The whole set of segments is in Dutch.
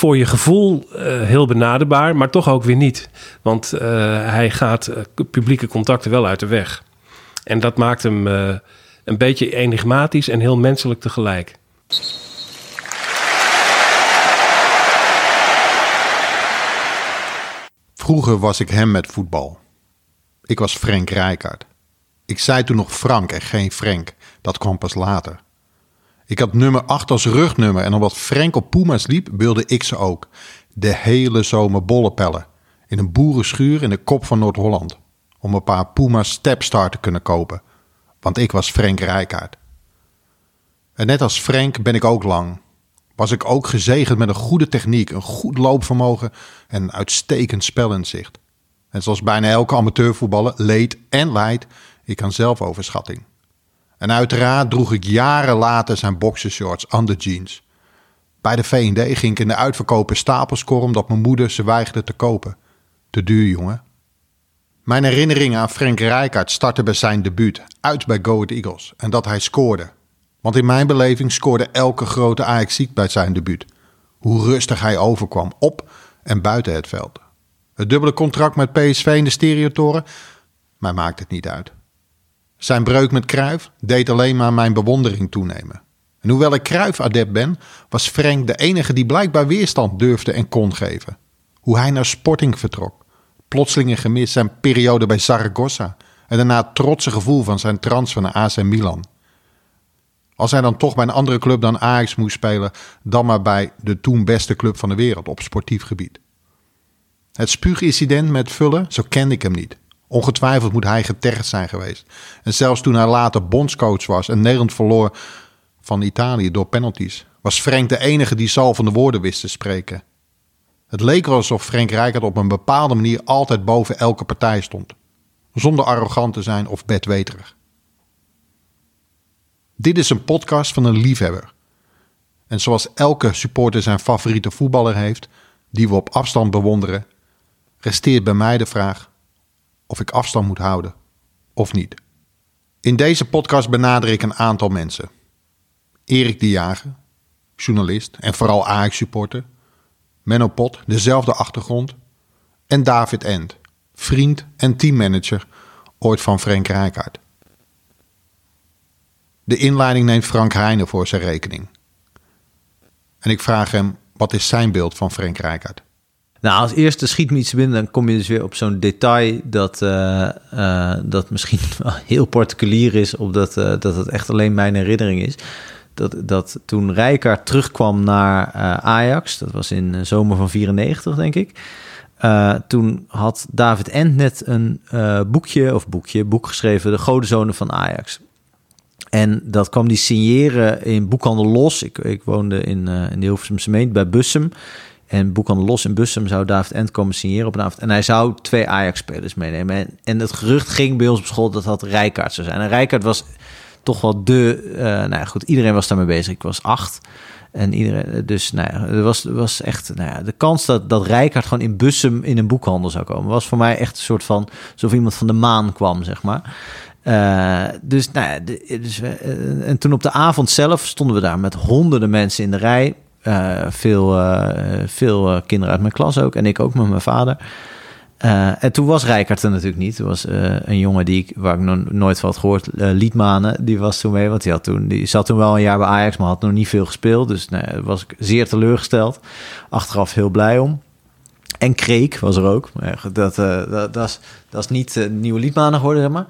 voor je gevoel heel benaderbaar, maar toch ook weer niet. Want hij gaat publieke contacten wel uit de weg. En dat maakt hem een beetje enigmatisch en heel menselijk tegelijk. Vroeger was ik hem met voetbal. Ik was Frank Rijkaard. Ik zei toen nog Frank en geen Frank. Dat kwam pas later. Ik had nummer 8 als rugnummer en omdat Frank op Puma's liep, wilde ik ze ook. De hele zomer bollepellen. In een boerenschuur in de kop van Noord-Holland. Om een paar Puma Stepstar te kunnen kopen. Want ik was Frank Rijkaard. En net als Frank ben ik ook lang. Was ik ook gezegend met een goede techniek, een goed loopvermogen en een uitstekend spelinzicht. En zoals bijna elke amateurvoetballer leed en leidt ik aan zelfoverschatting. En uiteraard droeg ik jaren later zijn boxershorts under jeans. Bij de V&D ging ik in de uitverkopen stapels omdat mijn moeder ze weigerde te kopen. Te duur, jongen. Mijn herinneringen aan Frank Rijkaard starten bij zijn debuut, uit bij Go Eagles, en dat hij scoorde. Want in mijn beleving scoorde elke grote ajax bij zijn debuut. Hoe rustig hij overkwam, op en buiten het veld. Het dubbele contract met PSV in de stereotoren, mij maakt het niet uit. Zijn breuk met Kruif deed alleen maar mijn bewondering toenemen. En hoewel ik Kruif-adept ben, was Frank de enige die blijkbaar weerstand durfde en kon geven. Hoe hij naar Sporting vertrok. Plotseling gemist zijn periode bij Zaragoza. En daarna het trotse gevoel van zijn transfer naar AC Milan. Als hij dan toch bij een andere club dan Ajax moest spelen, dan maar bij de toen beste club van de wereld op sportief gebied. Het spuugincident met Vullen, zo kende ik hem niet. Ongetwijfeld moet hij getergd zijn geweest. En zelfs toen hij later bondscoach was en Nederland verloor van Italië door penalties, was Frank de enige die zal van de woorden wist te spreken. Het leek wel alsof Frank Rijkaard op een bepaalde manier altijd boven elke partij stond. Zonder arrogant te zijn of bedweterig. Dit is een podcast van een liefhebber. En zoals elke supporter zijn favoriete voetballer heeft, die we op afstand bewonderen, resteert bij mij de vraag of ik afstand moet houden of niet. In deze podcast benader ik een aantal mensen. Erik de Jager, journalist en vooral Ajax-supporter. Menno Pot, dezelfde achtergrond. En David End, vriend en teammanager, ooit van Frank Rijkaard. De inleiding neemt Frank Heijnen voor zijn rekening. En ik vraag hem, wat is zijn beeld van Frank Rijkaard? Nou, als eerste schiet me iets binnen, dan kom je dus weer op zo'n detail dat, uh, uh, dat misschien heel particulier is, omdat uh, dat het echt alleen mijn herinnering is. Dat, dat toen Rijkaard terugkwam naar Ajax, dat was in de zomer van 94, denk ik. toen had David Ent net een boekje, of boekje, boek geschreven, De Godenzonen van Ajax. En dat kwam die signeren in Boekhandel Los. Ik, ik woonde in, in de Hilversumse bij Bussum. En Boekhandel Los in Bussum zou David Ent komen signeren op een avond. En hij zou twee Ajax-spelers meenemen. En, het gerucht ging bij ons op school dat dat Rijkaard zou zijn. En Rijkaard was toch wel de... Uh, nou ja, goed, iedereen was daarmee bezig. Ik was acht. En iedereen, dus nou ja, er was, was echt nou ja, de kans dat, dat Rijkaard gewoon in Bussum in een boekhandel zou komen, was voor mij echt een soort van alsof iemand van de maan kwam, zeg maar. Uh, dus, nou ja, dus, en toen op de avond zelf stonden we daar met honderden mensen in de rij. Uh, veel, veel kinderen uit mijn klas ook. En ik ook met mijn vader. en toen was Rijkaard er natuurlijk niet. Er was een jongen die ik, waar ik nog nooit van had gehoord, Liedmanen, die was toen mee. Want die, had toen, zat toen wel een jaar bij Ajax, maar had nog niet veel gespeeld. Dus nou, was ik zeer teleurgesteld. Achteraf heel blij om. En Kreek was er ook. Dat, dat, dat, is, dat is niet nieuwe Liedmanen geworden, zeg maar.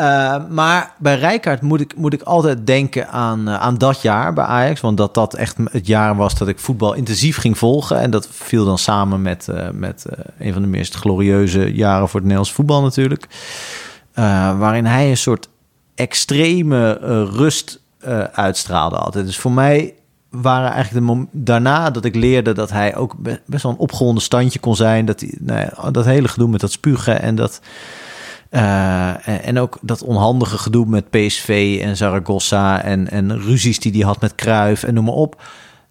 Uh, maar bij Rijkaard moet ik, moet ik altijd denken aan, uh, aan dat jaar bij Ajax. Want dat dat echt het jaar was dat ik voetbal intensief ging volgen. En dat viel dan samen met, uh, met een van de meest glorieuze jaren voor het Nederlands voetbal natuurlijk. waarin hij een soort extreme rust uitstraalde altijd. Dus voor mij waren eigenlijk de daarna dat ik leerde dat hij ook best wel een opgewonden standje kon zijn. Dat, hij, nou ja, dat hele gedoe met dat spugen en dat... Uh, en ook dat onhandige gedoe met PSV en Zaragoza en, en ruzies die hij had met Kruif en noem maar op.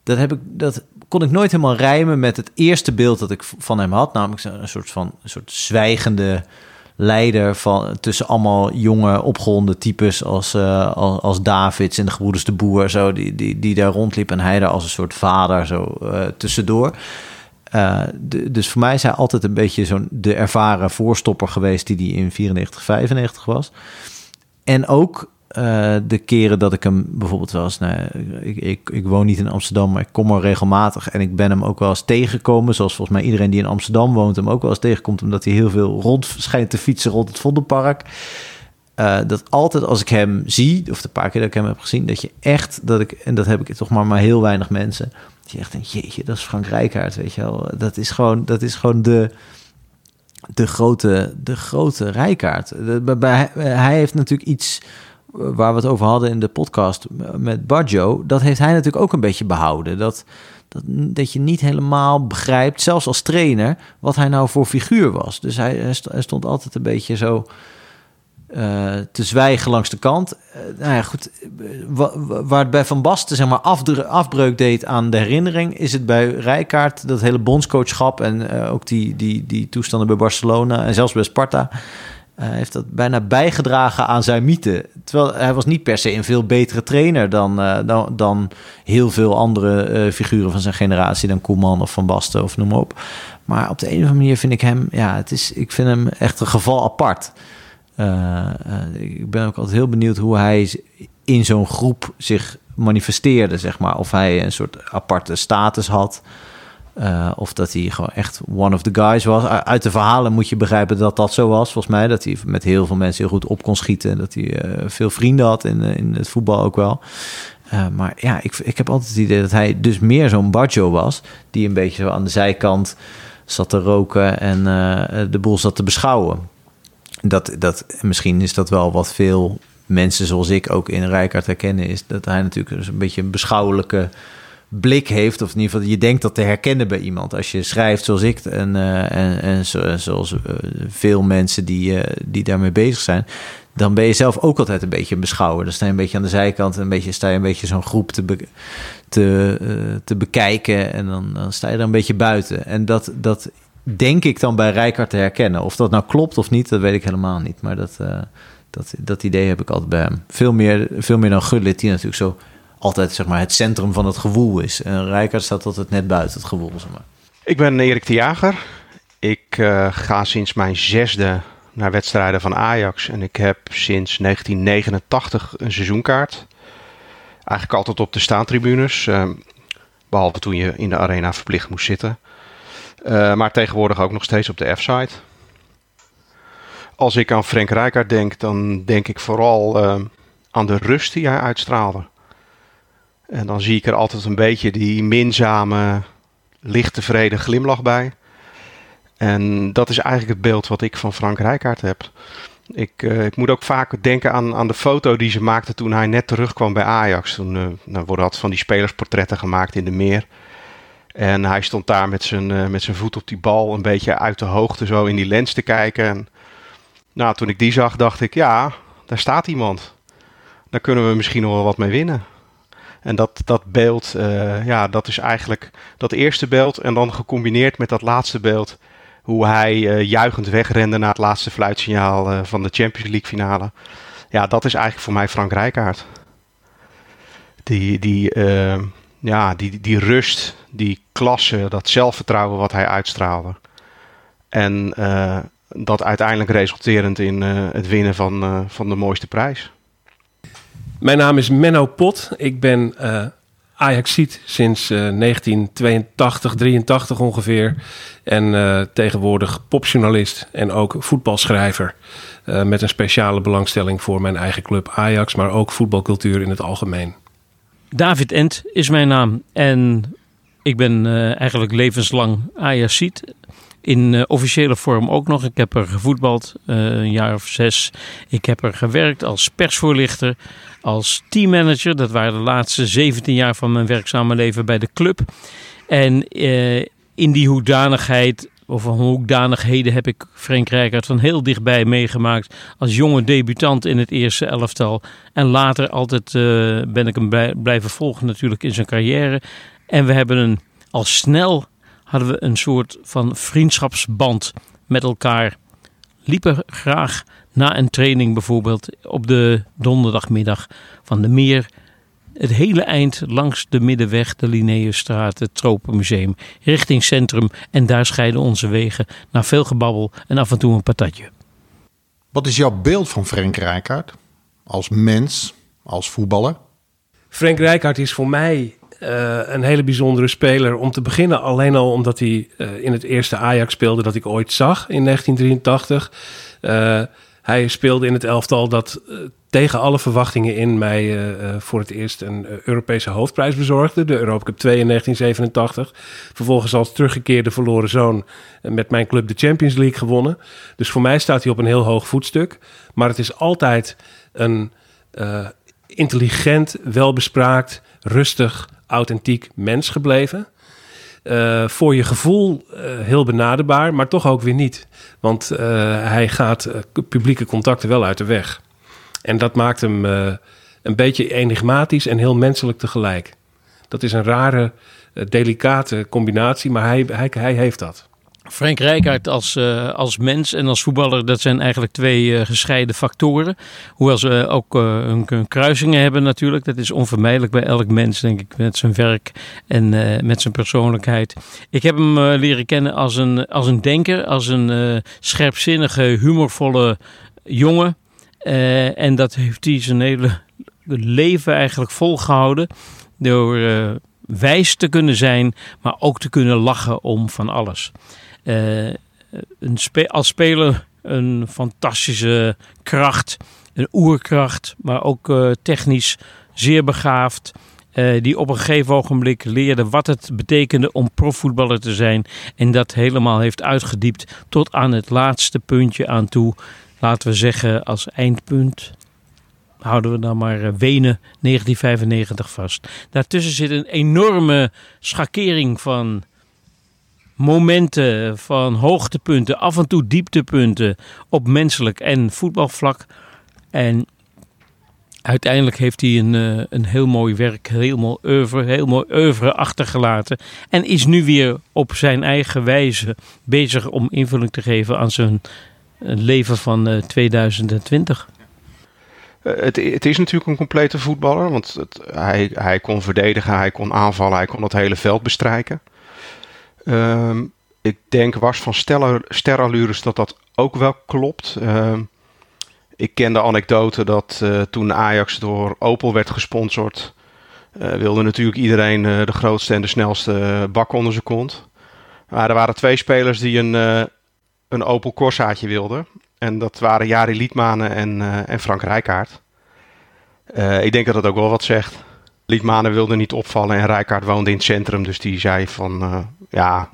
Dat, heb ik, dat kon ik nooit helemaal rijmen met het eerste beeld dat ik van hem had. Namelijk een soort van een soort zwijgende leider van, tussen allemaal jonge, opgeronde types als, als, als Davids en de gebroeders de Boer, zo, die, die, die daar rondliep en hij daar als een soort vader zo uh, tussendoor. De, dus voor mij is hij altijd een beetje zo'n de ervaren voorstopper geweest die die in 94, 95 was. En ook uh, de keren dat ik hem bijvoorbeeld was, nou, ik, ik, ik, woon niet in Amsterdam, maar ik kom er regelmatig en ik ben hem ook wel eens tegengekomen, zoals volgens mij iedereen die in Amsterdam woont hem ook wel eens tegenkomt, omdat hij heel veel rond schijnt te fietsen rond het Vondelpark. Uh, dat altijd als ik hem zie, of de paar keer dat ik hem heb gezien, dat je echt, dat ik, en dat heb ik toch maar maar heel weinig mensen, je echt denkt, jeetje, dat is Frank Rijkaard, weet je wel. Dat is gewoon, dat is gewoon de, de grote, de grote Rijkaard. Hij heeft natuurlijk iets waar we het over hadden in de podcast met Baggio, dat heeft hij natuurlijk ook een beetje behouden. Dat, dat, dat je niet helemaal begrijpt, zelfs als trainer, wat hij nou voor figuur was. Dus hij, hij stond altijd een beetje zo uh, te zwijgen langs de kant. Uh, nou ja, goed. Waar het bij Van Basten zeg maar afbreuk deed aan de herinnering, is het bij Rijkaard dat hele bondscoachschap en ook die, die, die toestanden bij Barcelona en zelfs bij Sparta. Heeft dat bijna bijgedragen aan zijn mythe. Terwijl hij was niet per se een veel betere trainer dan, dan, dan, heel veel andere figuren van zijn generatie, dan Koeman of Van Basten of noem maar op. Maar op de een of andere manier vind ik hem, ja, het is, ik vind hem echt een geval apart. Ik ben ook altijd heel benieuwd hoe hij in zo'n groep zich manifesteerde, zeg maar. Of hij een soort aparte status had. Uh, of dat hij gewoon echt one of the guys was. Uit de verhalen moet je begrijpen dat dat zo was, volgens mij. Dat hij met heel veel mensen heel goed op kon schieten. En dat hij veel vrienden had in, in het voetbal ook wel. Maar ja, ik, ik heb altijd het idee dat hij dus meer zo'n Baggio was. Die een beetje zo aan de zijkant zat te roken en de boel zat te beschouwen. Dat, dat, misschien is dat wel wat veel mensen zoals ik ook in Rijkaard herkennen. Is dat hij natuurlijk dus een beetje een beschouwelijke blik heeft, of in ieder geval je denkt dat te herkennen bij iemand. Als je schrijft zoals ik en, uh, en, en zo, zoals uh, veel mensen die, uh, die daarmee bezig zijn, dan ben je zelf ook altijd een beetje een beschouwer. Dan sta je een beetje aan de zijkant, een beetje, sta je een beetje zo'n groep te, be, te, te bekijken en dan, dan sta je er een beetje buiten. En dat, dat denk ik dan bij Rijkaard te herkennen. Of dat nou klopt of niet, dat weet ik helemaal niet. Maar dat, dat, dat idee heb ik altijd bij hem. Veel meer, veel meer dan Gullit, die natuurlijk zo altijd zeg maar, het centrum van het gewoel is. En Rijkaard staat altijd net buiten het gewoel. Zeg maar. Ik ben Erik de Jager. Ik uh, ga sinds mijn zesde naar wedstrijden van Ajax. En ik heb sinds 1989 een seizoenkaart. Eigenlijk altijd op de staantribunes. Uh, behalve toen je in de arena verplicht moest zitten. Uh, maar tegenwoordig ook nog steeds op de F-site. Als ik aan Frank Rijkaard denk, dan denk ik vooral aan de rust die hij uitstraalde. En dan zie ik er altijd een beetje die minzame, licht tevreden glimlach bij. En dat is eigenlijk het beeld wat ik van Frank Rijkaard heb. Ik, uh, ik moet ook vaak denken aan, aan de foto die ze maakte toen hij net terugkwam bij Ajax. Toen uh, nou, worden had van die spelersportretten gemaakt in de meer. En hij stond daar met zijn, uh, met zijn voet op die bal, een beetje uit de hoogte zo in die lens te kijken. En, nou, toen ik die zag, dacht ik, ja, daar staat iemand. Daar kunnen we misschien nog wel wat mee winnen. En dat, dat beeld, uh, ja, dat is eigenlijk dat eerste beeld. En dan gecombineerd met dat laatste beeld. Hoe hij uh, juichend wegrende na het laatste fluitsignaal van de Champions League finale. Ja, dat is eigenlijk voor mij Frank Rijkaard. Die, die, ja, die, die rust, die klasse, dat zelfvertrouwen wat hij uitstraalde. En dat uiteindelijk resulterend in het winnen van, van de mooiste prijs. Mijn naam is Menno Pot. Ik ben uh, Ajaxiet sinds uh, 1982, 83 ongeveer. En tegenwoordig popjournalist en ook voetbalschrijver. Met een speciale belangstelling voor mijn eigen club Ajax, maar ook voetbalcultuur in het algemeen. David Ent is mijn naam en ik ben eigenlijk levenslang Ajaxiet in uh, officiële vorm ook nog. Ik heb er gevoetbald, uh, een jaar of zes. Ik heb er gewerkt als persvoorlichter, als teammanager. Dat waren de laatste 17 jaar van mijn werkzame leven bij de club. En in die hoedanigheid, of hoedanigheden, heb ik Frank Rijkaard van heel dichtbij meegemaakt. Als jonge debutant in het eerste elftal. En later altijd ben ik hem blijven volgen natuurlijk in zijn carrière. En we hebben een al snel hadden we een soort van vriendschapsband met elkaar liepen graag na een training bijvoorbeeld op de donderdagmiddag van de meer het hele eind langs de Middenweg, de Linnaeusstraat, het Tropenmuseum, richting centrum. En daar scheiden onze wegen naar veel gebabbel en af en toe een patatje. Wat is jouw beeld van Frank Rijkaard? Als mens, als voetballer? Frank Rijkaard is voor mij uh, een hele bijzondere speler. Om te beginnen alleen al omdat hij uh, in het eerste Ajax speelde dat ik ooit zag in 1983. Uh, hij speelde in het elftal dat tegen alle verwachtingen in mij voor het eerst een Europese hoofdprijs bezorgde. De Europa Cup 2 in 1987. Vervolgens als teruggekeerde verloren zoon met mijn club de Champions League gewonnen. Dus voor mij staat hij op een heel hoog voetstuk. Maar het is altijd een intelligent, welbespraakt, rustig, authentiek mens gebleven. Voor je gevoel heel benaderbaar, maar toch ook weer niet. Want hij gaat publieke contacten wel uit de weg. En dat maakt hem een beetje enigmatisch en heel menselijk tegelijk. Dat is een rare, delicate combinatie, maar hij, hij, hij heeft dat. Frank Rijkaard als, uh, als mens en als voetballer, dat zijn eigenlijk twee uh, gescheiden factoren. Hoewel ze ook uh, hun, kruisingen hebben natuurlijk. Dat is onvermijdelijk bij elk mens, denk ik, met zijn werk en met zijn persoonlijkheid. Ik heb hem leren kennen als een, als een denker, als een scherpzinnige, humorvolle jongen. En dat heeft hij zijn hele leven eigenlijk volgehouden. Door wijs te kunnen zijn, maar ook te kunnen lachen om van alles. Uh, een als speler een fantastische kracht, een oerkracht, maar ook technisch zeer begaafd. Die op een gegeven ogenblik leerde wat het betekende om profvoetballer te zijn. En dat helemaal heeft uitgediept tot aan het laatste puntje aan toe. Laten we zeggen als eindpunt houden we dan maar Wenen 1995 vast. Daartussen zit een enorme schakering van momenten van hoogtepunten, af en toe dieptepunten op menselijk en voetbalvlak. En uiteindelijk heeft hij een, eh, een heel mooi werk, heel mooi oeuvre, heel mooi oeuvre achtergelaten. En is nu weer op zijn eigen wijze bezig om invulling te geven aan zijn eh, leven van 2020. Eh, het, het, is natuurlijk een complete voetballer, want het, hij, hij kon verdedigen, hij kon aanvallen, hij kon het hele veld bestrijken. Um, ik denk was van sterallures dat dat ook wel klopt. Um, ik ken de anekdote dat uh, toen Ajax door Opel werd gesponsord, uh, wilde natuurlijk iedereen de grootste en de snelste bak onder zijn kont. Maar er waren twee spelers die een, een Opel Corsaatje wilden. En dat waren Jari Liedmanen en, en Frank Rijkaard. ik denk dat dat ook wel wat zegt. Liedmanen wilde niet opvallen en Rijkaard woonde in het centrum. Dus die zei van, ja,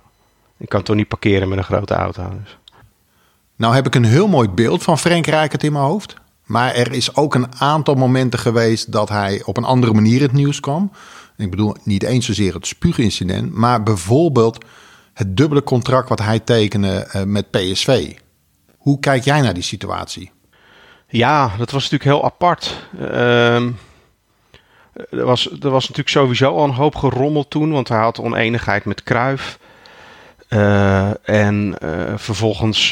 ik kan toch niet parkeren met een grote auto. Dus. Nou heb ik een heel mooi beeld van Frank Rijkaard in mijn hoofd. Maar er is ook een aantal momenten geweest dat hij op een andere manier het nieuws kwam. Ik bedoel niet eens zozeer het spuugincident, maar bijvoorbeeld het dubbele contract wat hij tekende eh, met PSV. Hoe kijk jij naar die situatie? Ja, dat was natuurlijk heel apart. Uh, er, was, er was natuurlijk sowieso al een hoop gerommeld toen, want hij had oneenigheid met Kruif. Uh, en uh, vervolgens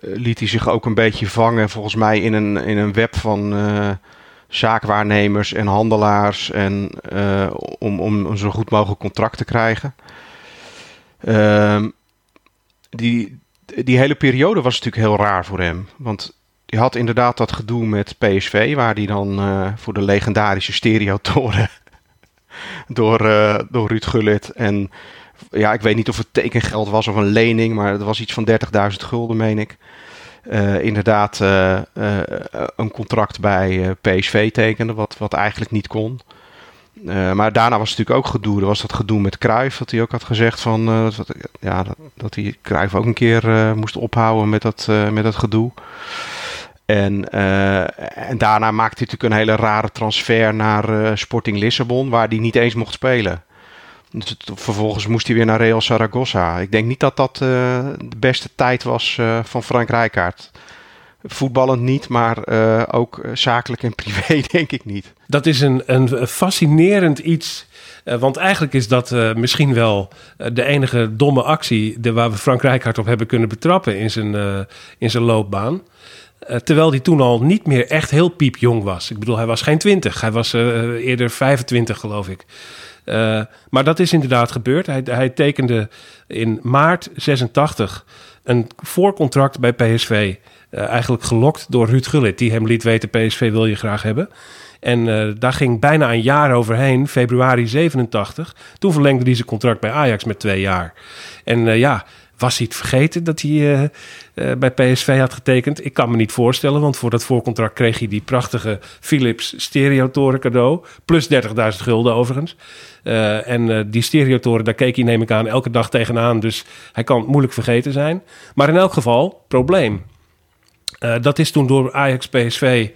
liet hij zich ook een beetje vangen, volgens mij, in een, in een web van zaakwaarnemers en handelaars. En, om, om een zo goed mogelijk contract te krijgen. Ehm, die, die hele periode was natuurlijk heel raar voor hem. Want hij had inderdaad dat gedoe met PSV, waar hij dan voor de legendarische stereotoren door, door Ruud Gullit en ja, ik weet niet of het tekengeld was of een lening, maar het was iets van 30.000 gulden, meen ik. Uh, inderdaad een contract bij PSV tekende, wat, wat eigenlijk niet kon. Maar daarna was het natuurlijk ook gedoe. Er was dat gedoe met Cruijff, dat hij ook had gezegd van, dat, ja, dat, hij Cruijff ook een keer moest ophouden met dat, met dat gedoe. En, en daarna maakte hij natuurlijk een hele rare transfer naar Sporting Lissabon, waar hij niet eens mocht spelen. Dus vervolgens moest hij weer naar Real Zaragoza. Ik denk niet dat dat de beste tijd was van Frank Rijkaard. Voetballend niet, maar uh, ook zakelijk en privé denk ik niet. Dat is een, een fascinerend iets Eh, want eigenlijk is dat eh, misschien wel eh, de enige domme actie de, waar we Frank Rijkaard op hebben kunnen betrappen in zijn, eh, in zijn loopbaan. Eh, terwijl hij toen al niet meer echt heel piepjong was. Ik bedoel, hij was geen 20. Hij was eh, eerder 25, geloof ik. Eh, maar dat is inderdaad gebeurd. Hij, hij tekende in maart 86 een voorcontract bij PSV. Eh, eigenlijk gelokt door Ruud Gullit, die hem liet weten: PSV wil je graag hebben. En eh, daar ging bijna een jaar overheen, februari 87. Toen verlengde hij zijn contract bij Ajax met twee jaar. En eh, ja, was hij het vergeten dat hij bij PSV had getekend? Ik kan me niet voorstellen, want voor dat voorcontract kreeg hij die prachtige Philips stereotoren cadeau. Plus 30.000 gulden overigens. En die stereotoren, daar keek hij neem ik aan elke dag tegenaan. Dus hij kan moeilijk vergeten zijn. Maar in elk geval, probleem. Eh, dat is toen door Ajax PSV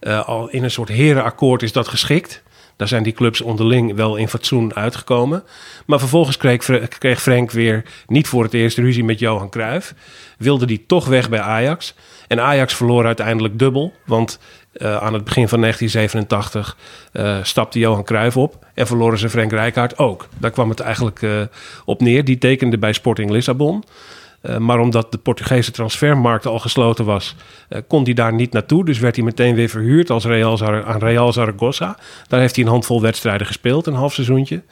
eh, al in een soort herenakkoord is dat geschikt. Daar zijn die clubs onderling wel in fatsoen uitgekomen. Maar vervolgens kreeg, kreeg Frank weer niet voor het eerst ruzie met Johan Cruijff. Wilde die toch weg bij Ajax. En Ajax verloor uiteindelijk dubbel. Want eh, aan het begin van 1987 eh, stapte Johan Cruijff op. En verloren ze Frank Rijkaard ook. Daar kwam het eigenlijk op neer. Die tekende bij Sporting Lissabon. Eh, maar omdat de Portugese transfermarkt al gesloten was, eh, kon hij daar niet naartoe. Dus werd hij meteen weer verhuurd als Real aan Real Zaragoza. Daar heeft hij een handvol wedstrijden gespeeld, een half seizoentje.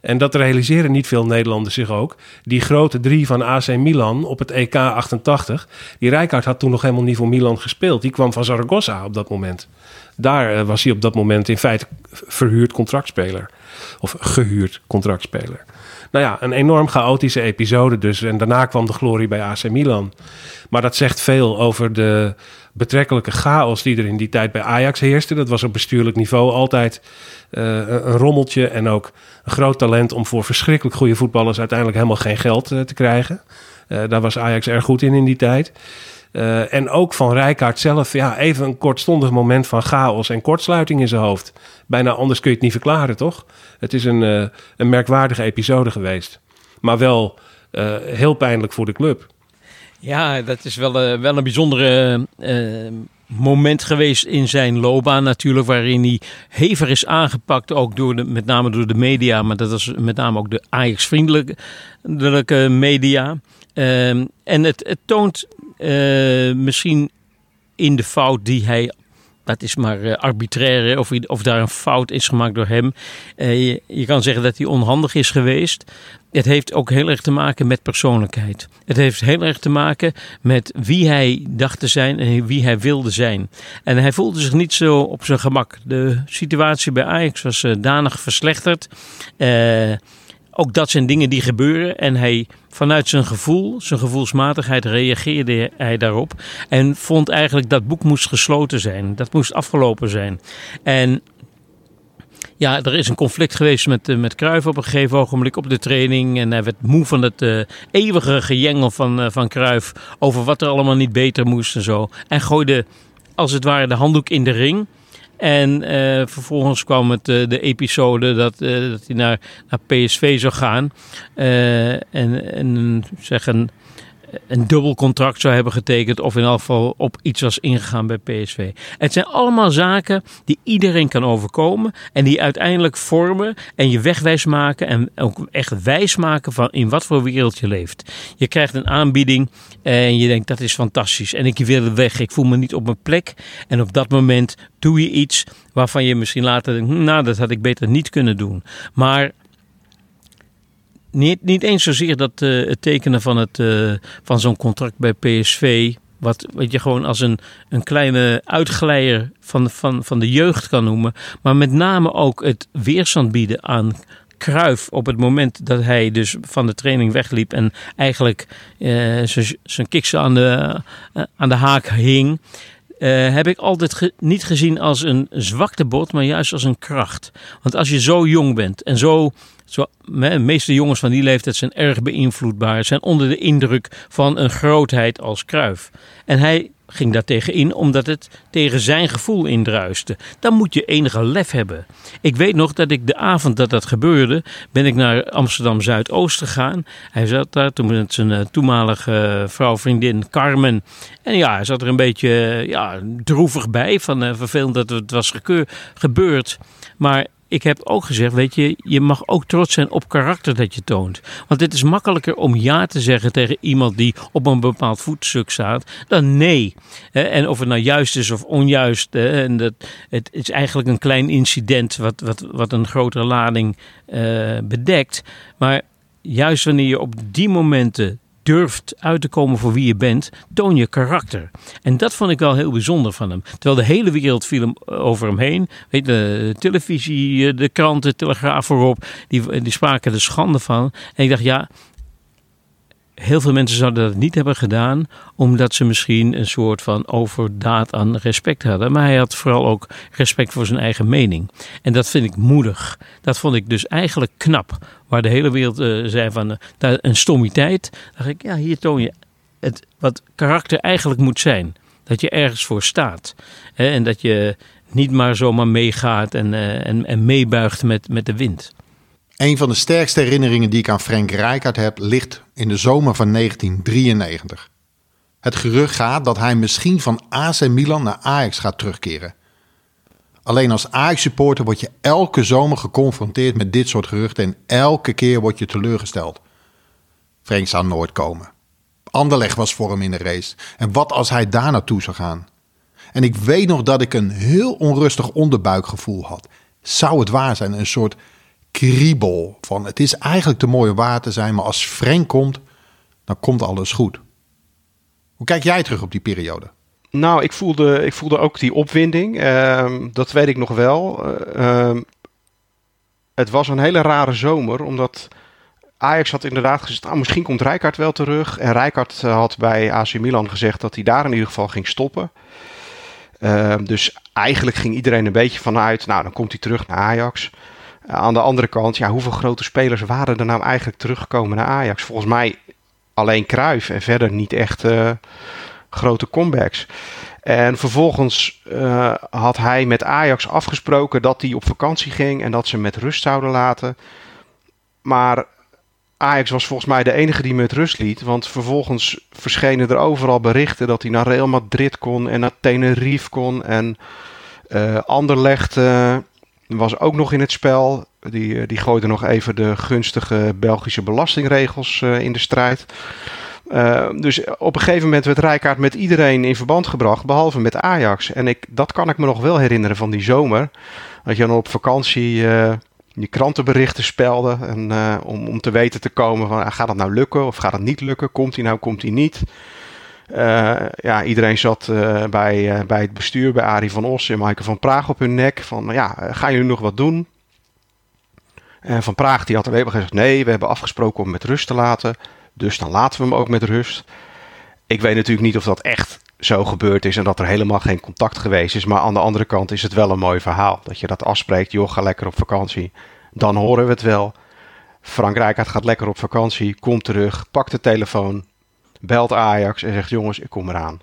En dat realiseren niet veel Nederlanders zich ook. Die grote drie van AC Milan op het EK 88. Die Rijkaard had toen nog helemaal niet voor Milan gespeeld. Die kwam van Zaragoza op dat moment. Daar eh, was hij op dat moment in feite verhuurd contractspeler. Of gehuurd contractspeler. Nou ja, een enorm chaotische episode dus. En daarna kwam de glorie bij AC Milan. Maar dat zegt veel over de betrekkelijke chaos die er in die tijd bij Ajax heerste. Dat was op bestuurlijk niveau altijd eh, een rommeltje. En ook een groot talent om voor verschrikkelijk goede voetballers uiteindelijk helemaal geen geld eh, te krijgen. Eh, daar was Ajax erg goed in in die tijd. Eh, en ook van Rijkaard zelf, ja, even een kortstondig moment van chaos en kortsluiting in zijn hoofd. Bijna anders kun je het niet verklaren, toch? Het is een, eh, een merkwaardige episode geweest. Maar wel eh, heel pijnlijk voor de club. Ja, dat is wel, wel een bijzondere moment geweest in zijn loopbaan natuurlijk. Waarin hij hevig is aangepakt, ook door de, met name door de media. Maar dat was met name ook de Ajax-vriendelijke media. Ehm, en het, het toont eh, misschien in de fout die hij... Dat is maar eh, arbitrair, of, of daar een fout is gemaakt door hem. Eh, je, je kan zeggen dat hij onhandig is geweest. Het heeft ook heel erg te maken met persoonlijkheid. Het heeft heel erg te maken met wie hij dacht te zijn en wie hij wilde zijn. En hij voelde zich niet zo op zijn gemak. De situatie bij Ajax was uh, danig verslechterd. Uh, ook dat zijn dingen die gebeuren. En hij vanuit zijn gevoel, zijn gevoelsmatigheid, reageerde hij daarop. En vond eigenlijk dat boek moest gesloten zijn. Dat moest afgelopen zijn. En ja, er is een conflict geweest met, uh, met Cruijff op een gegeven ogenblik op de training. En hij werd moe van het uh, eeuwige gejengel van, uh, van over wat er allemaal niet beter moest en zo. En gooide als het ware de handdoek in de ring. En uh, vervolgens kwam het, uh, de episode dat, uh, dat hij naar, naar PSV zou gaan. en, en zeggen een dubbel contract zou hebben getekend of in elk geval op iets was ingegaan bij PSV. Het zijn allemaal zaken die iedereen kan overkomen en die uiteindelijk vormen en je wegwijs maken en ook echt wijs maken van in wat voor wereld je leeft. Je krijgt een aanbieding en je denkt dat is fantastisch en ik wil weg, ik voel me niet op mijn plek en op dat moment doe je iets waarvan je misschien later denkt, nou dat had ik beter niet kunnen doen. Maar niet, niet eens zozeer dat uh, het tekenen van, het, uh, van zo'n contract bij PSV. Wat, wat je gewoon als een, een kleine uitglijder van, van, van de jeugd kan noemen. Maar met name ook het weerstand bieden aan Kruif op het moment dat hij dus van de training wegliep. En eigenlijk uh, zijn kiksen aan de, aan de haak hing. Heb ik altijd niet gezien als een zwaktebod, maar juist als een kracht. Want als je zo jong bent en zo de meeste jongens van die leeftijd zijn erg beïnvloedbaar, zijn onder de indruk van een grootheid als Kruif. En hij ging daar tegen in omdat het tegen zijn gevoel indruiste. Dan moet je enige lef hebben. Ik weet nog dat ik de avond dat dat gebeurde, ben ik naar Amsterdam Zuidoost gegaan. Hij zat daar toen met zijn uh, toenmalige uh, vrouw, vriendin Carmen. En ja, hij zat er een beetje uh, ja, droevig bij, van uh, vervelend dat het was gebeurd. Maar ik heb ook gezegd, weet je, je mag ook trots zijn op karakter dat je toont. Want het is makkelijker om ja te zeggen tegen iemand die op een bepaald voetstuk staat, dan nee. En of het nou juist is of onjuist, en dat, het is eigenlijk een klein incident wat, wat, wat een grotere lading uh, bedekt. Maar juist wanneer je op die momenten durft uit te komen voor wie je bent, toon je karakter. En dat vond ik wel heel bijzonder van hem. Terwijl de hele wereld viel over hem heen. Weet de televisie, de kranten, de telegraaf voorop, die, die spraken er schande van. En ik dacht, ja, heel veel mensen zouden dat niet hebben gedaan, omdat ze misschien een soort van overdaad aan respect hadden. Maar hij had vooral ook respect voor zijn eigen mening. En dat vind ik moedig. Dat vond ik dus eigenlijk knap. Waar de hele wereld uh, zei van uh, een stommiteit. dacht ik, ja, hier toon je het, wat karakter eigenlijk moet zijn. Dat je ergens voor staat. Hè, en dat je niet maar zomaar meegaat en, uh, en, en meebuigt met, met de wind. Een van de sterkste herinneringen die ik aan Frank Rijkaard heb, ligt in de zomer van 1993. Het gerucht gaat dat hij misschien van AC Milan naar Ajax gaat terugkeren. Alleen als Ajax-supporter word je elke zomer geconfronteerd met dit soort geruchten en elke keer word je teleurgesteld. Frank zou nooit komen. Anderleg was voor hem in de race. En wat als hij daar naartoe zou gaan? En ik weet nog dat ik een heel onrustig onderbuikgevoel had. Zou het waar zijn? Een soort kriebel van het is eigenlijk te mooi om waar te zijn, maar als Frank komt, dan komt alles goed. Hoe kijk jij terug op die periode? Nou, ik voelde, ik voelde ook die opwinding. Ehm, dat weet ik nog wel. Uh, het was een hele rare zomer, omdat Ajax had inderdaad gezegd, ah, misschien komt Rijkaard wel terug. En Rijkaard eh, had bij AC Milan gezegd dat hij daar in ieder geval ging stoppen. Ehm, dus eigenlijk ging iedereen een beetje vanuit, nou dan komt hij terug naar Ajax. Aan de andere kant, ja, hoeveel grote spelers waren er nou eigenlijk teruggekomen naar Ajax? Volgens mij alleen Kruif en verder niet echt uh, grote comebacks. En vervolgens uh, had hij met Ajax afgesproken dat hij op vakantie ging en dat ze met rust zouden laten. Maar Ajax was volgens mij de enige die met rust liet. Want vervolgens verschenen er overal berichten dat hij naar Real Madrid kon en naar Tenerife kon. En uh, was ook nog in het spel. Die, die gooide nog even de gunstige Belgische belastingregels uh, in de strijd. Uh, dus op een gegeven moment werd Rijkaard met iedereen in verband gebracht, behalve met Ajax. En ik, dat kan ik me nog wel herinneren van die zomer. Dat je dan op vakantie je krantenberichten spelde. En, om, om te weten te komen van, gaat dat nou lukken of gaat het niet lukken? Komt hij nou, komt hij niet? Uh, ja, iedereen zat uh, bij, uh, bij het bestuur, bij Arie van Os en Maaike van Praag op hun nek. Van, ja, gaan jullie nog wat doen? En Van Praag die had er even gezegd, nee, we hebben afgesproken om met rust te laten. Dus dan laten we hem ook met rust. Ik weet natuurlijk niet of dat echt zo gebeurd is en dat er helemaal geen contact geweest is. Maar aan de andere kant is het wel een mooi verhaal. Dat je dat afspreekt, joh, ga lekker op vakantie. Dan horen we het wel. Frank Rijkaard gaat lekker op vakantie, komt terug, pakt de telefoon, belt Ajax en zegt: Jongens, ik kom eraan.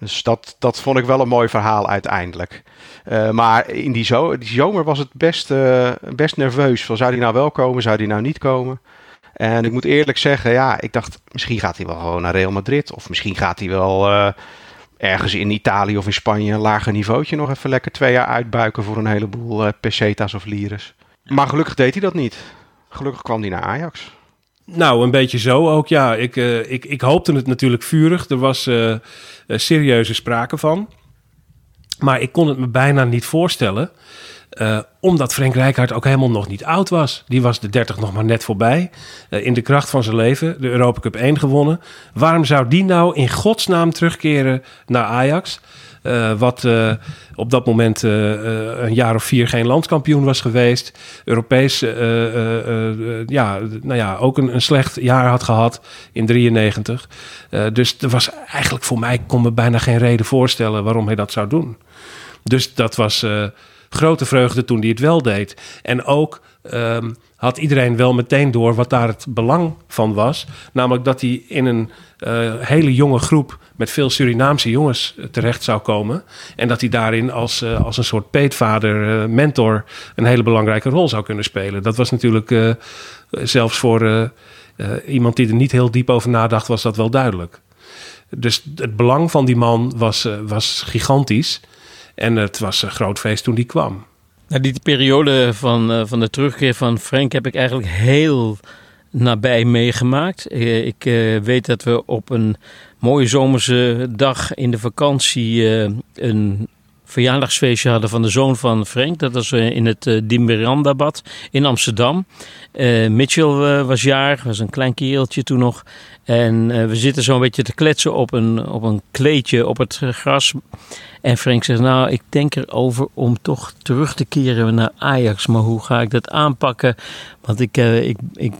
Dus dat, dat vond ik wel een mooi verhaal uiteindelijk. Uh, maar in die, zo die, zomer was het best, uh, best nerveus. Van, zou die nou wel komen, zou die nou niet komen? En ik moet eerlijk zeggen, ja, ik dacht misschien gaat hij wel gewoon naar Real Madrid. Of misschien gaat hij wel uh, ergens in Italië of in Spanje een lager niveautje nog even lekker twee jaar uitbuiken voor een heleboel pesetas of lires. Maar gelukkig deed hij dat niet. Gelukkig kwam hij naar Ajax. Nou, een beetje zo ook, ja. Ik, uh, ik, ik hoopte het natuurlijk vurig. Er was uh, serieuze sprake van. Maar ik kon het me bijna niet voorstellen. Omdat Frank Rijkaard ook helemaal nog niet oud was. Die was de 30 nog maar net voorbij. In de kracht van zijn leven, de Europa Cup 1 gewonnen. Waarom zou die nou in godsnaam terugkeren naar Ajax? Uh, wat uh, op dat moment uh, een jaar of vier geen landskampioen was geweest. Europees ja, nou ja, ook een, een, slecht jaar had gehad in 93. dus er was eigenlijk voor mij, kon me bijna geen reden voorstellen waarom hij dat zou doen. Dus dat was grote vreugde toen hij het wel deed. En ook um, had iedereen wel meteen door wat daar het belang van was. Namelijk dat hij in een uh, hele jonge groep met veel Surinaamse jongens eh, terecht zou komen. En dat hij daarin als, uh, als een soort peetvader, uh, mentor, een hele belangrijke rol zou kunnen spelen. Dat was natuurlijk zelfs voor iemand die er niet heel diep over nadacht, was dat wel duidelijk. Dus het belang van die man was, was gigantisch. En het was een groot feest toen die kwam. Nou, die periode van, uh, van de terugkeer van Frank heb ik eigenlijk heel nabij meegemaakt. Uh, ik uh, weet dat we op een mooie zomerse dag in de vakantie een verjaardagsfeestje hadden van de zoon van Frank. Dat was in het uh, Dimberanda-bad in Amsterdam. Mitchell was jaar, was een klein kereltje toen nog. En we zitten zo een beetje te kletsen op een, op een kleedje op het gras. En Frank zegt, nou, ik denk erover om toch terug te keren naar Ajax. Maar hoe ga ik dat aanpakken? Want ik, uh, ik, ik,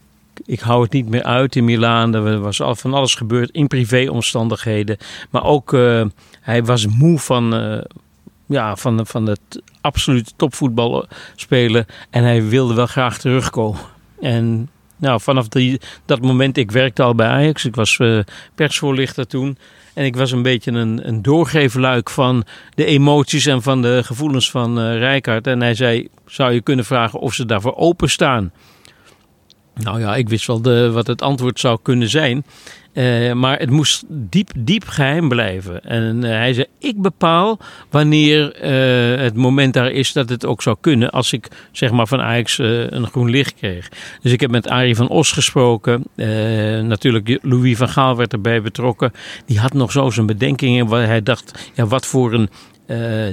ik hou het niet meer uit in Milaan. Er was al van alles gebeurd in privéomstandigheden. Maar ook, uh, hij was moe van, ja, van, van het absolute topvoetbal spelen. En hij wilde wel graag terugkomen. En nou, vanaf die, dat moment, ik werkte al bij Ajax. Ik was persvoorlichter toen. En ik was een beetje een, een doorgeefluik van de emoties en van de gevoelens van uh, Rijkaard. En hij zei, zou je kunnen vragen of ze daarvoor openstaan? Nou ja, ik wist wel de, wat het antwoord zou kunnen zijn. Uh, maar het moest diep, diep geheim blijven. En uh, hij zei: Ik bepaal wanneer uh, het moment daar is dat het ook zou kunnen. Als ik zeg maar van Ajax een groen licht kreeg. Dus ik heb met Arie van Os gesproken. natuurlijk, Louis van Gaal werd erbij betrokken. Die had nog zo zijn bedenkingen. Waar hij dacht: ja, wat voor een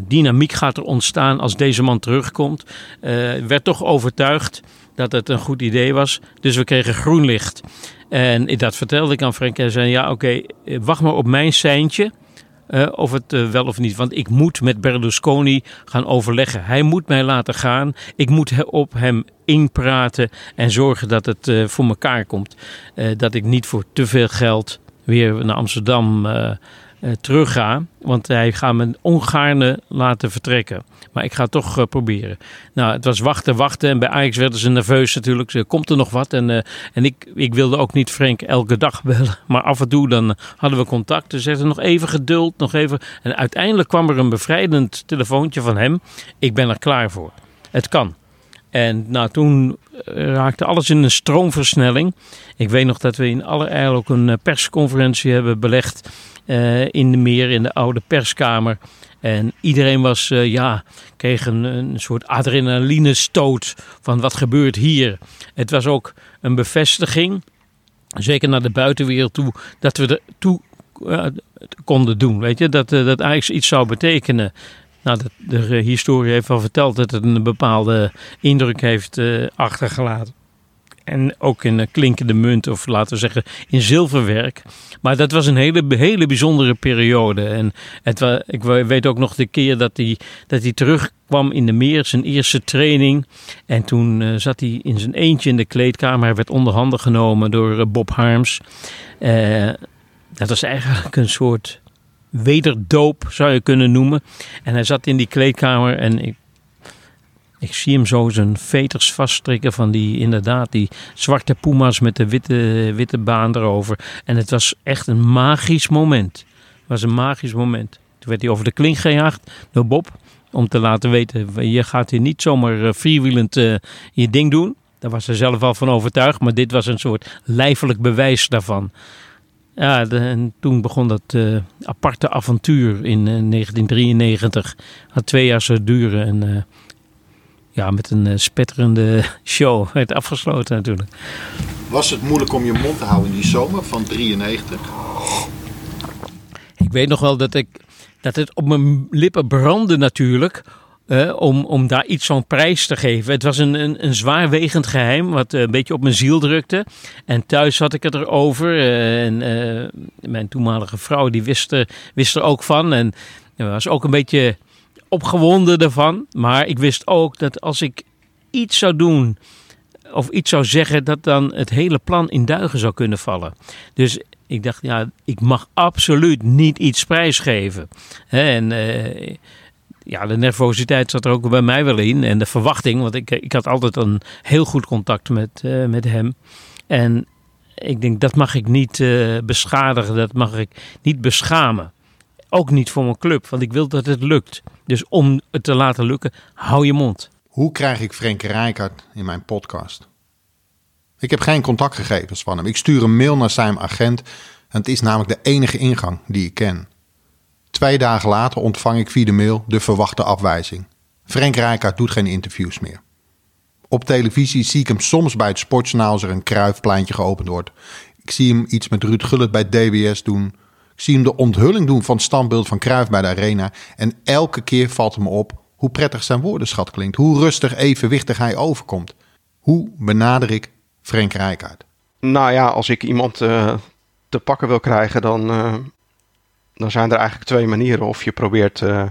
dynamiek gaat er ontstaan als deze man terugkomt. werd toch overtuigd dat het een goed idee was. Dus we kregen groen licht. En dat vertelde ik aan Frank. Hij zei: Ja, oké, okay, wacht maar op mijn seintje. Uh, of het uh, wel of niet. Want ik moet met Berlusconi gaan overleggen. Hij moet mij laten gaan. Ik moet op hem inpraten en zorgen dat het voor elkaar komt. dat ik niet voor te veel geld weer naar Amsterdam uh, terugga. Want hij gaat me ongaarne laten vertrekken. Maar ik ga toch uh, proberen. Nou, het was wachten, wachten. En bij Ajax werden ze nerveus natuurlijk. Ze, komt er nog wat? En, en ik, ik wilde ook niet Frank elke dag bellen. Maar af en toe dan hadden we contact. Dus zeiden nog even geduld, nog even. En uiteindelijk kwam er een bevrijdend telefoontje van hem. Ik ben er klaar voor. Het kan. En nou, toen raakte alles in een stroomversnelling. Ik weet nog dat we in allerijl ook een persconferentie hebben belegd uh, in de meer, in de oude perskamer. En iedereen was, ja, kreeg een, een soort adrenalinestoot van wat gebeurt hier. Het was ook een bevestiging, zeker naar de buitenwereld toe, dat we er toe konden doen. Weet je, dat, dat eigenlijk iets zou betekenen. Nou, de, de historie heeft al verteld dat het een bepaalde indruk heeft achtergelaten. En ook in klinkende munt, of laten we zeggen in zilverwerk. Maar dat was een hele, hele bijzondere periode. En het, ik weet ook nog de keer dat hij, dat hij terugkwam in de meer, zijn eerste training. En toen uh, zat hij in zijn eentje in de kleedkamer. Hij werd onderhanden genomen door uh, Bob Harms. Dat was eigenlijk een soort wederdoop, zou je kunnen noemen. En hij zat in die kleedkamer en ik ik zie hem zo zijn veters vaststrikken van die, inderdaad, die zwarte puma's met de witte, witte baan erover. En het was echt een magisch moment. Het was een magisch moment. Toen werd hij over de klink gejaagd door Bob. Om te laten weten, je gaat hier niet zomaar uh, freewheelend uh, je ding doen. Daar was hij zelf al van overtuigd. Maar dit was een soort lijfelijk bewijs daarvan. Ja, de, en toen begon dat uh, aparte avontuur in 1993. Had twee jaar zo duren. En ja, met een spetterende show werd afgesloten natuurlijk. Was het moeilijk om je mond te houden in die zomer van 93? Ik weet nog wel dat, ik, dat het op mijn lippen brandde natuurlijk. Om, om daar iets van prijs te geven. Het was een, een, een zwaarwegend geheim, wat uh, een beetje op mijn ziel drukte. En thuis had ik het erover. Uh, en mijn toenmalige vrouw die wist, er, wist er ook van. En was ook een beetje opgewonden ervan. Maar ik wist ook dat als ik iets zou doen of iets zou zeggen, dat dan het hele plan in duigen zou kunnen vallen. Dus ik dacht, ja, ik mag absoluut niet iets prijsgeven. En ja, de nervositeit zat er ook bij mij wel in. En de verwachting, want ik, ik had altijd een heel goed contact met, uh, met hem. En ik denk, dat mag ik niet uh, beschadigen, dat mag ik niet beschamen. Ook niet voor mijn club, want ik wil dat het lukt. Dus om het te laten lukken, hou je mond. Hoe krijg ik Frank Rijkaard in mijn podcast? Ik heb geen contactgegevens van hem. Ik stuur een mail naar zijn agent en het is namelijk de enige ingang die ik ken. Twee dagen later ontvang ik via de mail de verwachte afwijzing. Frank Rijkaard doet geen interviews meer. Op televisie zie ik hem soms bij het sportjournaal als er een kruifpleintje geopend wordt. Ik zie hem iets met Ruud Gullit bij DWS doen. Ik zie hem de onthulling doen van het standbeeld van Kruif bij de Arena. En elke keer valt hem op hoe prettig zijn woordenschat klinkt. Hoe rustig, evenwichtig hij overkomt. Hoe benader ik Frank Rijkaard? Nou ja, als ik iemand uh, te pakken wil krijgen, dan, uh, dan zijn er eigenlijk twee manieren. Of je probeert uh,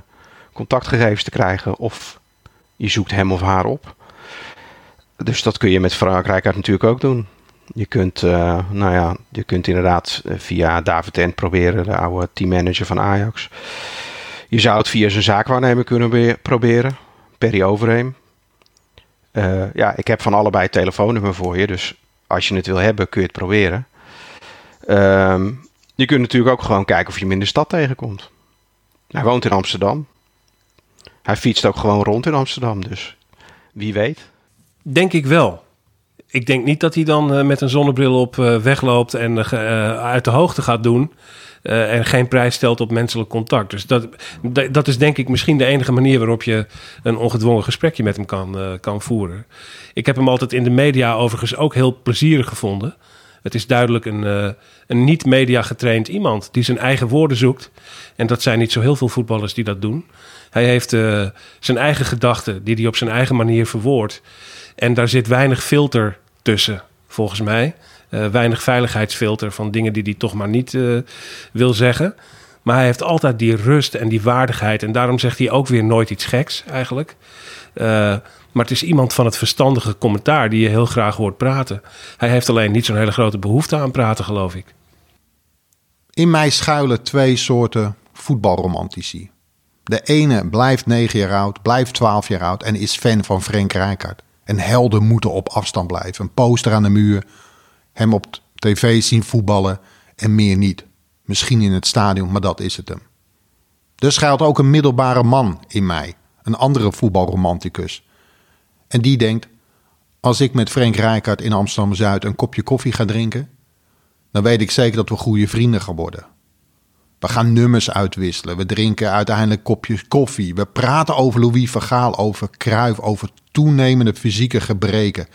contactgegevens te krijgen, of je zoekt hem of haar op. Dus dat kun je met Frank Rijkaard natuurlijk ook doen. Je kunt, nou ja, je kunt inderdaad via David Ent proberen, de oude teammanager van Ajax. Je zou het via zijn zaakwaarnemer kunnen proberen, Perry Overheem. Uh, ja, ik heb van allebei het telefoonnummer voor je, dus als je het wil hebben, kun je het proberen. Uh, je kunt natuurlijk ook gewoon kijken of je hem in de stad tegenkomt. Hij woont in Amsterdam. Hij fietst ook gewoon rond in Amsterdam, dus wie weet. Denk ik wel. Ik denk niet dat hij dan uh, met een zonnebril op uh, wegloopt en uit de hoogte gaat doen. En geen prijs stelt op menselijk contact. Dus dat, dat is denk ik misschien de enige manier waarop je een ongedwongen gesprekje met hem kan, kan voeren. Ik heb hem altijd in de media overigens ook heel plezierig gevonden. Het is duidelijk een, uh, een niet-media getraind iemand die zijn eigen woorden zoekt. En dat zijn niet zo heel veel voetballers die dat doen. Hij heeft zijn eigen gedachten die hij op zijn eigen manier verwoordt. En daar zit weinig filter tussen, volgens mij. Uh, weinig veiligheidsfilter van dingen die hij toch maar niet wil zeggen. Maar hij heeft altijd die rust en die waardigheid. En daarom zegt hij ook weer nooit iets geks eigenlijk. Maar het is iemand van het verstandige commentaar die je heel graag hoort praten. Hij heeft alleen niet zo'n hele grote behoefte aan praten, geloof ik. In mij schuilen twee soorten voetbalromantici. De ene blijft negen jaar oud, blijft twaalf jaar oud en is fan van Frank Rijkaard. En helden moeten op afstand blijven. Een poster aan de muur, hem op tv zien voetballen en meer niet. Misschien in het stadion, maar dat is het hem. Er schuilt ook een middelbare man in mij, een andere voetbalromanticus. En die denkt, als ik met Frank Rijkaard in Amsterdam-Zuid een kopje koffie ga drinken, dan weet ik zeker dat we goede vrienden gaan worden. We gaan nummers uitwisselen, we drinken uiteindelijk kopjes koffie, we praten over Louis Vergaal, over Kruif, over toenemende fysieke gebreken,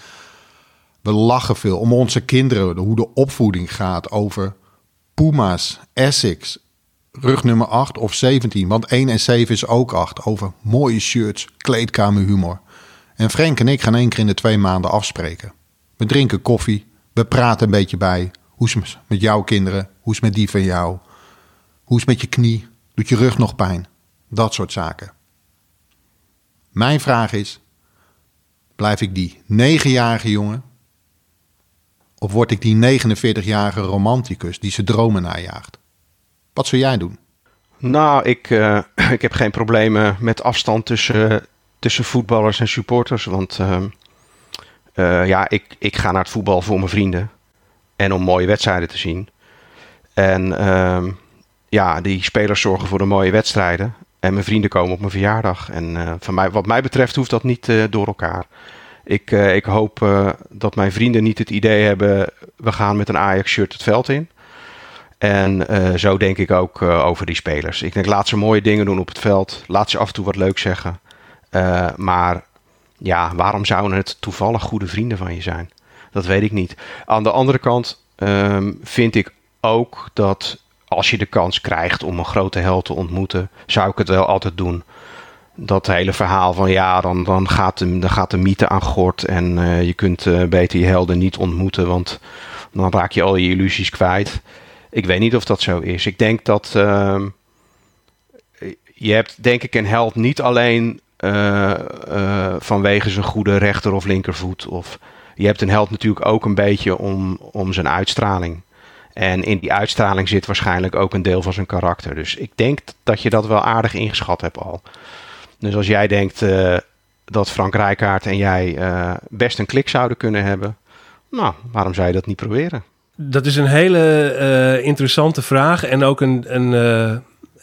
we lachen veel om onze kinderen, hoe de opvoeding gaat over Puma's, Essex, rug nummer 8 of 17, want 1 en 7 is ook 8, over mooie shirts, kleedkamerhumor. En Frank en ik gaan één keer in de twee maanden afspreken. We drinken koffie, we praten een beetje bij. Hoe is het met jouw kinderen? Hoe is het met die van jou? Hoe is het met je knie? Doet je rug nog pijn? Dat soort zaken. Mijn vraag is: blijf ik die negenjarige jongen of word ik die 49-jarige romanticus die zijn dromen najaagt? Wat zou jij doen? Nou, ik, uh, ik heb geen problemen met afstand tussen, tussen voetballers en supporters. Want uh, uh, ja, ik, ik ga naar het voetbal voor mijn vrienden. En om mooie wedstrijden te zien. En ehm, ja, die spelers zorgen voor de mooie wedstrijden. En mijn vrienden komen op mijn verjaardag. En van mij, wat mij betreft hoeft dat niet door elkaar. Ik, ik hoop dat mijn vrienden niet het idee hebben, we gaan met een Ajax-shirt het veld in. En zo denk ik ook over die spelers. Ik denk, laat ze mooie dingen doen op het veld. Laat ze af en toe wat leuk zeggen. Maar ja, waarom zouden het toevallig goede vrienden van je zijn? Dat weet ik niet. Aan de andere kant um, vind ik ook dat als je de kans krijgt om een grote held te ontmoeten, zou ik het wel altijd doen dat hele verhaal van ja, dan, dan, gaat, de, dan gaat de mythe aan gort en uh, je kunt uh, beter je helden niet ontmoeten, want dan raak je al je illusies kwijt. Ik weet niet of dat zo is. Ik denk dat uh, je hebt denk ik een held niet alleen uh, vanwege zijn goede rechter of linkervoet. Of je hebt een held natuurlijk ook een beetje om, om zijn uitstraling. En in die uitstraling zit waarschijnlijk ook een deel van zijn karakter. Dus ik denk dat je dat wel aardig ingeschat hebt al. Dus als jij denkt uh, dat Frank Rijkaard en jij best een klik zouden kunnen hebben, nou, waarom zou je dat niet proberen? Dat is een hele interessante vraag en ook een, een,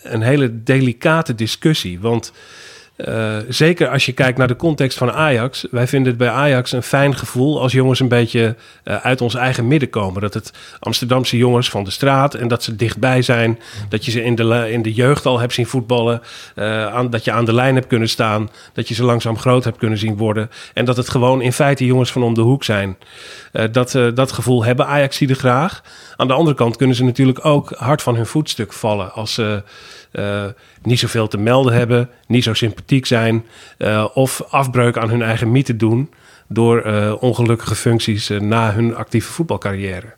een hele delicate discussie. Want Uh, zeker als je kijkt naar de context van Ajax. Wij vinden het bij Ajax een fijn gevoel als jongens een beetje uh, uit ons eigen midden komen. Dat het Amsterdamse jongens van de straat en dat ze dichtbij zijn. Dat je ze in de, in de jeugd al hebt zien voetballen. Uh, aan, dat je aan de lijn hebt kunnen staan. Dat je ze langzaam groot hebt kunnen zien worden. En dat het gewoon in feite jongens van om de hoek zijn. dat, dat gevoel hebben Ajax-zieden graag. Aan de andere kant kunnen ze natuurlijk ook hard van hun voetstuk vallen als ze uh, niet zoveel te melden hebben, niet zo sympathiek zijn uh, of afbreuk aan hun eigen mythe doen door uh, ongelukkige functies na hun actieve voetbalcarrière.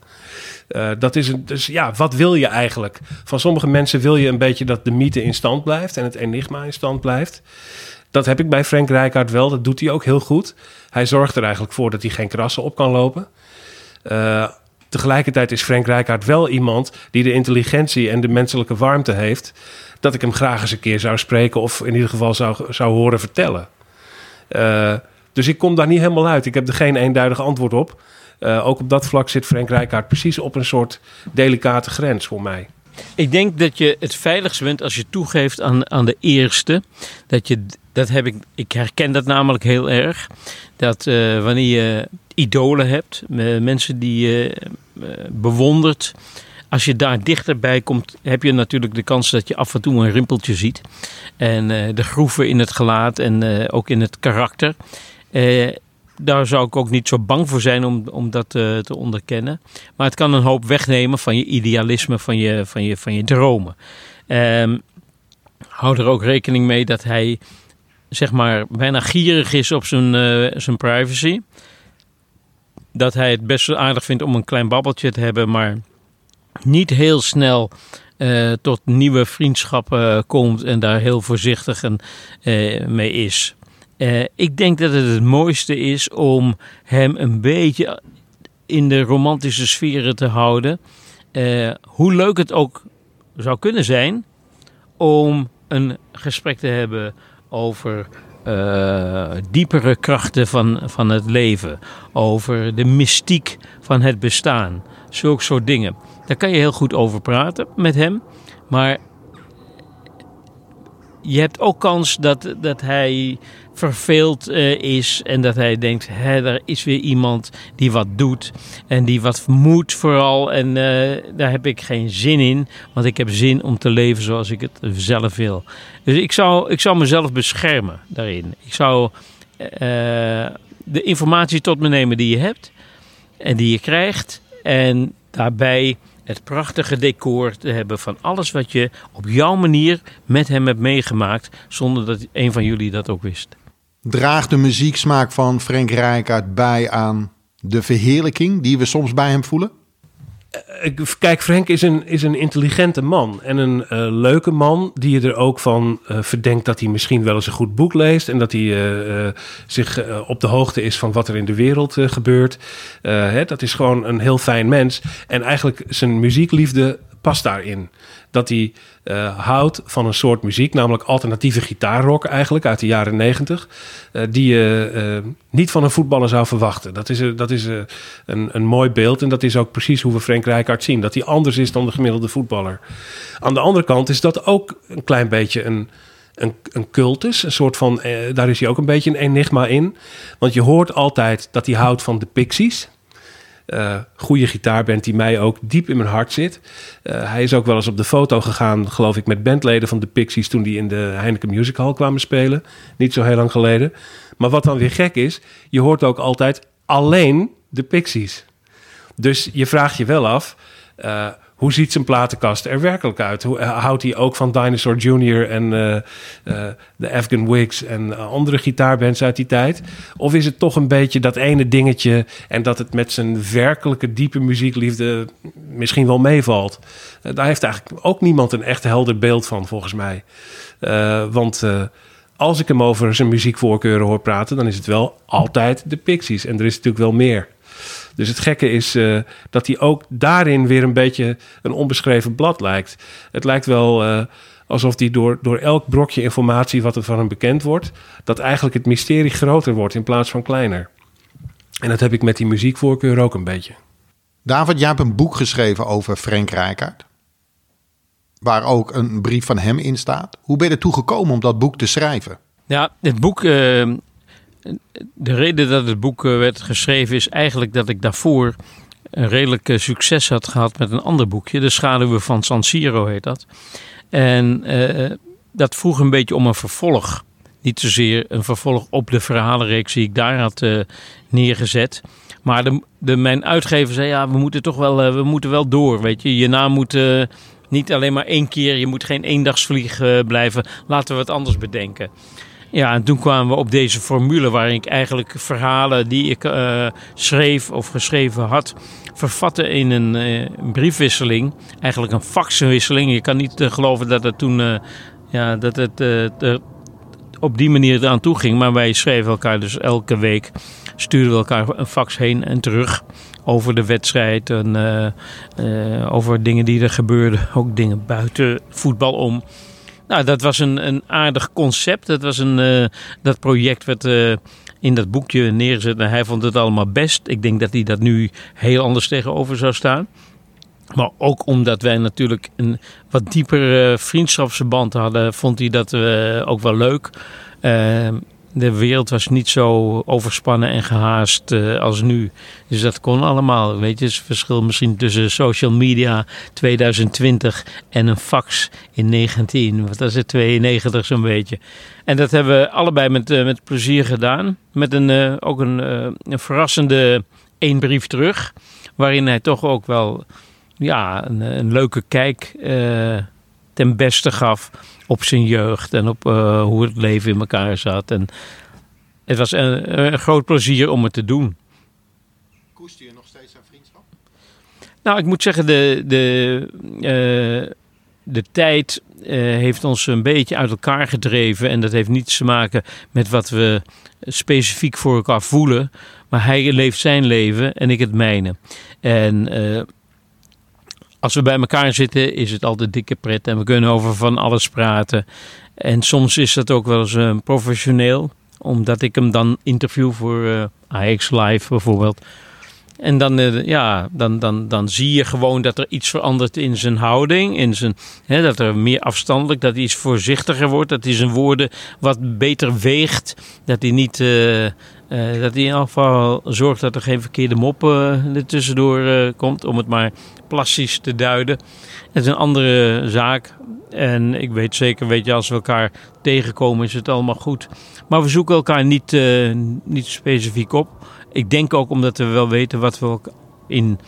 dat is een, dus ja, wat wil je eigenlijk? Van sommige mensen wil je een beetje dat de mythe in stand blijft en het enigma in stand blijft. Dat heb ik bij Frank Rijkaard wel, dat doet hij ook heel goed. Hij zorgt er eigenlijk voor dat hij geen krassen op kan lopen. Tegelijkertijd is Frank Rijkaard wel iemand die de intelligentie en de menselijke warmte heeft. Dat ik hem graag eens een keer zou spreken of in ieder geval zou, zou horen vertellen. Uh, dus ik kom daar niet helemaal uit. Ik heb er geen eenduidig antwoord op. Uh, ook op dat vlak zit Frank Rijkaard precies op een soort delicate grens voor mij. Ik denk dat je het veiligst bent als je toegeeft aan, aan de eerste. Dat je, dat heb ik, ik herken dat namelijk heel erg. Dat uh, wanneer je idolen hebt, mensen die je uh, bewondert. Als je daar dichterbij komt, heb je natuurlijk de kans dat je af en toe een rimpeltje ziet. En uh, de groeven in het gelaat en ook in het karakter. Daar zou ik ook niet zo bang voor zijn om, om dat te onderkennen. Maar het kan een hoop wegnemen van je idealisme, van je, van je, van je dromen. Um, hou er ook rekening mee dat hij zeg maar bijna gierig is op zijn, zijn privacy dat hij het best aardig vindt om een klein babbeltje te hebben, maar niet heel snel uh, tot nieuwe vriendschappen komt en daar heel voorzichtig en, mee is. Uh, ik denk dat het het mooiste is om hem een beetje in de romantische sferen te houden. hoe leuk het ook zou kunnen zijn om een gesprek te hebben over uh, diepere krachten van, van het leven. Over de mystiek van het bestaan. Zulke soort dingen. Daar kan je heel goed over praten met hem. Maar je hebt ook kans dat, dat hij verveeld uh, is en dat hij denkt: hè, er is weer iemand die wat doet en die wat moet vooral. En uh, daar heb ik geen zin in, want ik heb zin om te leven zoals ik het zelf wil. Dus ik zou, ik zou mezelf beschermen daarin. Ik zou uh, de informatie tot me nemen die je hebt en die je krijgt. En daarbij het prachtige decor te hebben van alles wat je op jouw manier met hem hebt meegemaakt, zonder dat een van jullie dat ook wist. Draagt de muzieksmaak van Frank Rijkaard bij aan de verheerlijking die we soms bij hem voelen? Eh, kijk, Frank is een, is een intelligente man en een uh, leuke man die je er ook van uh, verdenkt dat hij misschien wel eens een goed boek leest en dat hij zich op de hoogte is van wat er in de wereld gebeurt. Hè, dat is gewoon een heel fijn mens en eigenlijk zijn muziekliefde past daarin. Dat hij uh, houdt van een soort muziek, namelijk alternatieve gitaarrock eigenlijk uit de jaren negentig, uh, die je uh, niet van een voetballer zou verwachten. Dat is, dat is een, een mooi beeld en dat is ook precies hoe we Frank Rijkaard zien. Dat hij anders is dan de gemiddelde voetballer. Aan de andere kant is dat ook een klein beetje een, een, een cultus, een soort van, daar is hij ook een beetje een enigma in. Want je hoort altijd dat hij houdt van de Pixies uh, goede gitaarband die mij ook diep in mijn hart zit. Uh, hij is ook wel eens op de foto gegaan, geloof ik, met bandleden van de Pixies toen die in de Heineken Music Hall kwamen spelen. Niet zo heel lang geleden. Maar wat dan weer gek is, je hoort ook altijd alleen de Pixies. Dus je vraagt je wel af, uh, hoe ziet zijn platenkast er werkelijk uit? Hoe, uh, houdt hij ook van Dinosaur Jr. en uh, uh, de Afghan Wigs en andere gitaarbands uit die tijd? Of is het toch een beetje dat ene dingetje en dat het met zijn werkelijke diepe muziekliefde misschien wel meevalt? daar heeft eigenlijk ook niemand een echt helder beeld van, volgens mij. want als ik hem over zijn muziekvoorkeuren hoor praten, dan is het wel altijd de Pixies. En er is natuurlijk wel meer. Dus het gekke is uh, dat hij ook daarin weer een beetje een onbeschreven blad lijkt. Het lijkt wel uh, alsof hij door, door elk brokje informatie wat er van hem bekend wordt, dat eigenlijk het mysterie groter wordt in plaats van kleiner. En dat heb ik met die muziekvoorkeur ook een beetje. David, jij hebt een boek geschreven over Frank Rijkaard. Waar ook een brief van hem in staat. Hoe ben je ertoe gekomen om dat boek te schrijven? Ja, het boek. eh, de reden dat het boek eh, werd geschreven is eigenlijk dat ik daarvoor een redelijk eh, succes had gehad met een ander boekje. De Schaduwen van San Siro heet dat. En eh, dat vroeg een beetje om een vervolg. Niet zozeer een vervolg op de verhalenreeks die ik daar had neergezet. Maar de, de, mijn uitgever zei, ja, we moeten toch wel, we moeten wel door, weet je. Je naam moet niet alleen maar één keer, je moet geen eendagsvlieg blijven. Laten we wat anders bedenken. Ja, en toen kwamen we op deze formule waarin ik eigenlijk verhalen die ik eh, schreef of geschreven had, vervatte in een eh, briefwisseling. Eigenlijk een faxenwisseling. Je kan niet eh, geloven dat het toen, ja, dat het er op die manier eraan toe ging. Maar wij schreven elkaar dus elke week, stuurden we elkaar een fax heen en terug over de wedstrijd en over dingen die er gebeurden. Ook dingen buiten voetbal om. Nou, dat was een, een aardig concept. Dat, was een, eh, dat project werd eh, in dat boekje neergezet. En hij vond het allemaal best. Ik denk dat hij dat nu heel anders tegenover zou staan. Maar ook omdat wij natuurlijk een wat dieper vriendschapsband hadden, vond hij dat eh, ook wel leuk. De wereld was niet zo overspannen en gehaast eh, als nu. Dus dat kon allemaal. Weet je, het verschil misschien tussen social media 2020 en een fax in 19. Wat is het, 92 zo'n beetje. En dat hebben we allebei met, eh, met plezier gedaan. Met een, eh, ook een, een verrassende één brief terug. Waarin hij toch ook wel ja, een, een leuke kijk ten beste gaf op zijn jeugd en op eh, hoe het leven in elkaar zat. En het was een, een groot plezier om het te doen. Koester je nog steeds zijn vriendschap? Nou, ik moet zeggen, de, de, eh, de tijd eh, heeft ons een beetje uit elkaar gedreven. En dat heeft niets te maken met wat we specifiek voor elkaar voelen. Maar hij leeft zijn leven en ik het mijne. En als we bij elkaar zitten, is het altijd dikke pret. En we kunnen over van alles praten. En soms is dat ook wel eens eh, professioneel. Omdat ik hem dan interview voor eh AX Live bijvoorbeeld. En dan, eh, ja, dan, dan, dan zie je gewoon dat er iets verandert in zijn houding. In zijn, hè, dat er meer afstandelijk, dat hij iets voorzichtiger wordt. Dat hij zijn woorden wat beter weegt. Dat hij niet. Eh, dat hij in elk geval zorgt dat er geen verkeerde mop eh, er tussendoor eh, komt. Om het maar plastisch te duiden. Het is een andere zaak. En ik weet zeker, weet je, als we elkaar tegenkomen, is het allemaal goed. Maar we zoeken elkaar niet, niet specifiek op. Ik denk ook omdat we wel weten wat we ook in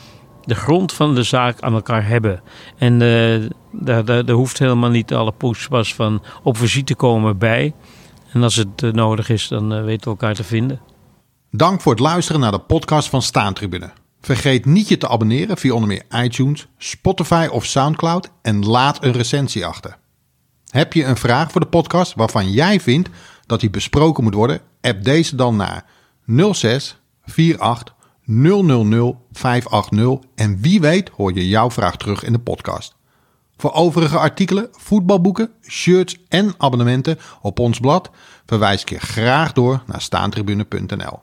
de grond van de zaak aan elkaar hebben. En daar, daar, daar hoeft helemaal niet alle poespas van op visite komen bij. En als het nodig is, dan weten we elkaar te vinden. Dank voor het luisteren naar de podcast van Staantribune. Vergeet niet je te abonneren via onder meer iTunes, Spotify of Soundcloud en laat een recensie achter. Heb je een vraag voor de podcast waarvan jij vindt dat die besproken moet worden? App deze dan naar 06 48 000 580 en wie weet hoor je jouw vraag terug in de podcast. Voor overige artikelen, voetbalboeken, shirts en abonnementen op ons blad verwijs ik je graag door naar staantribune.nl.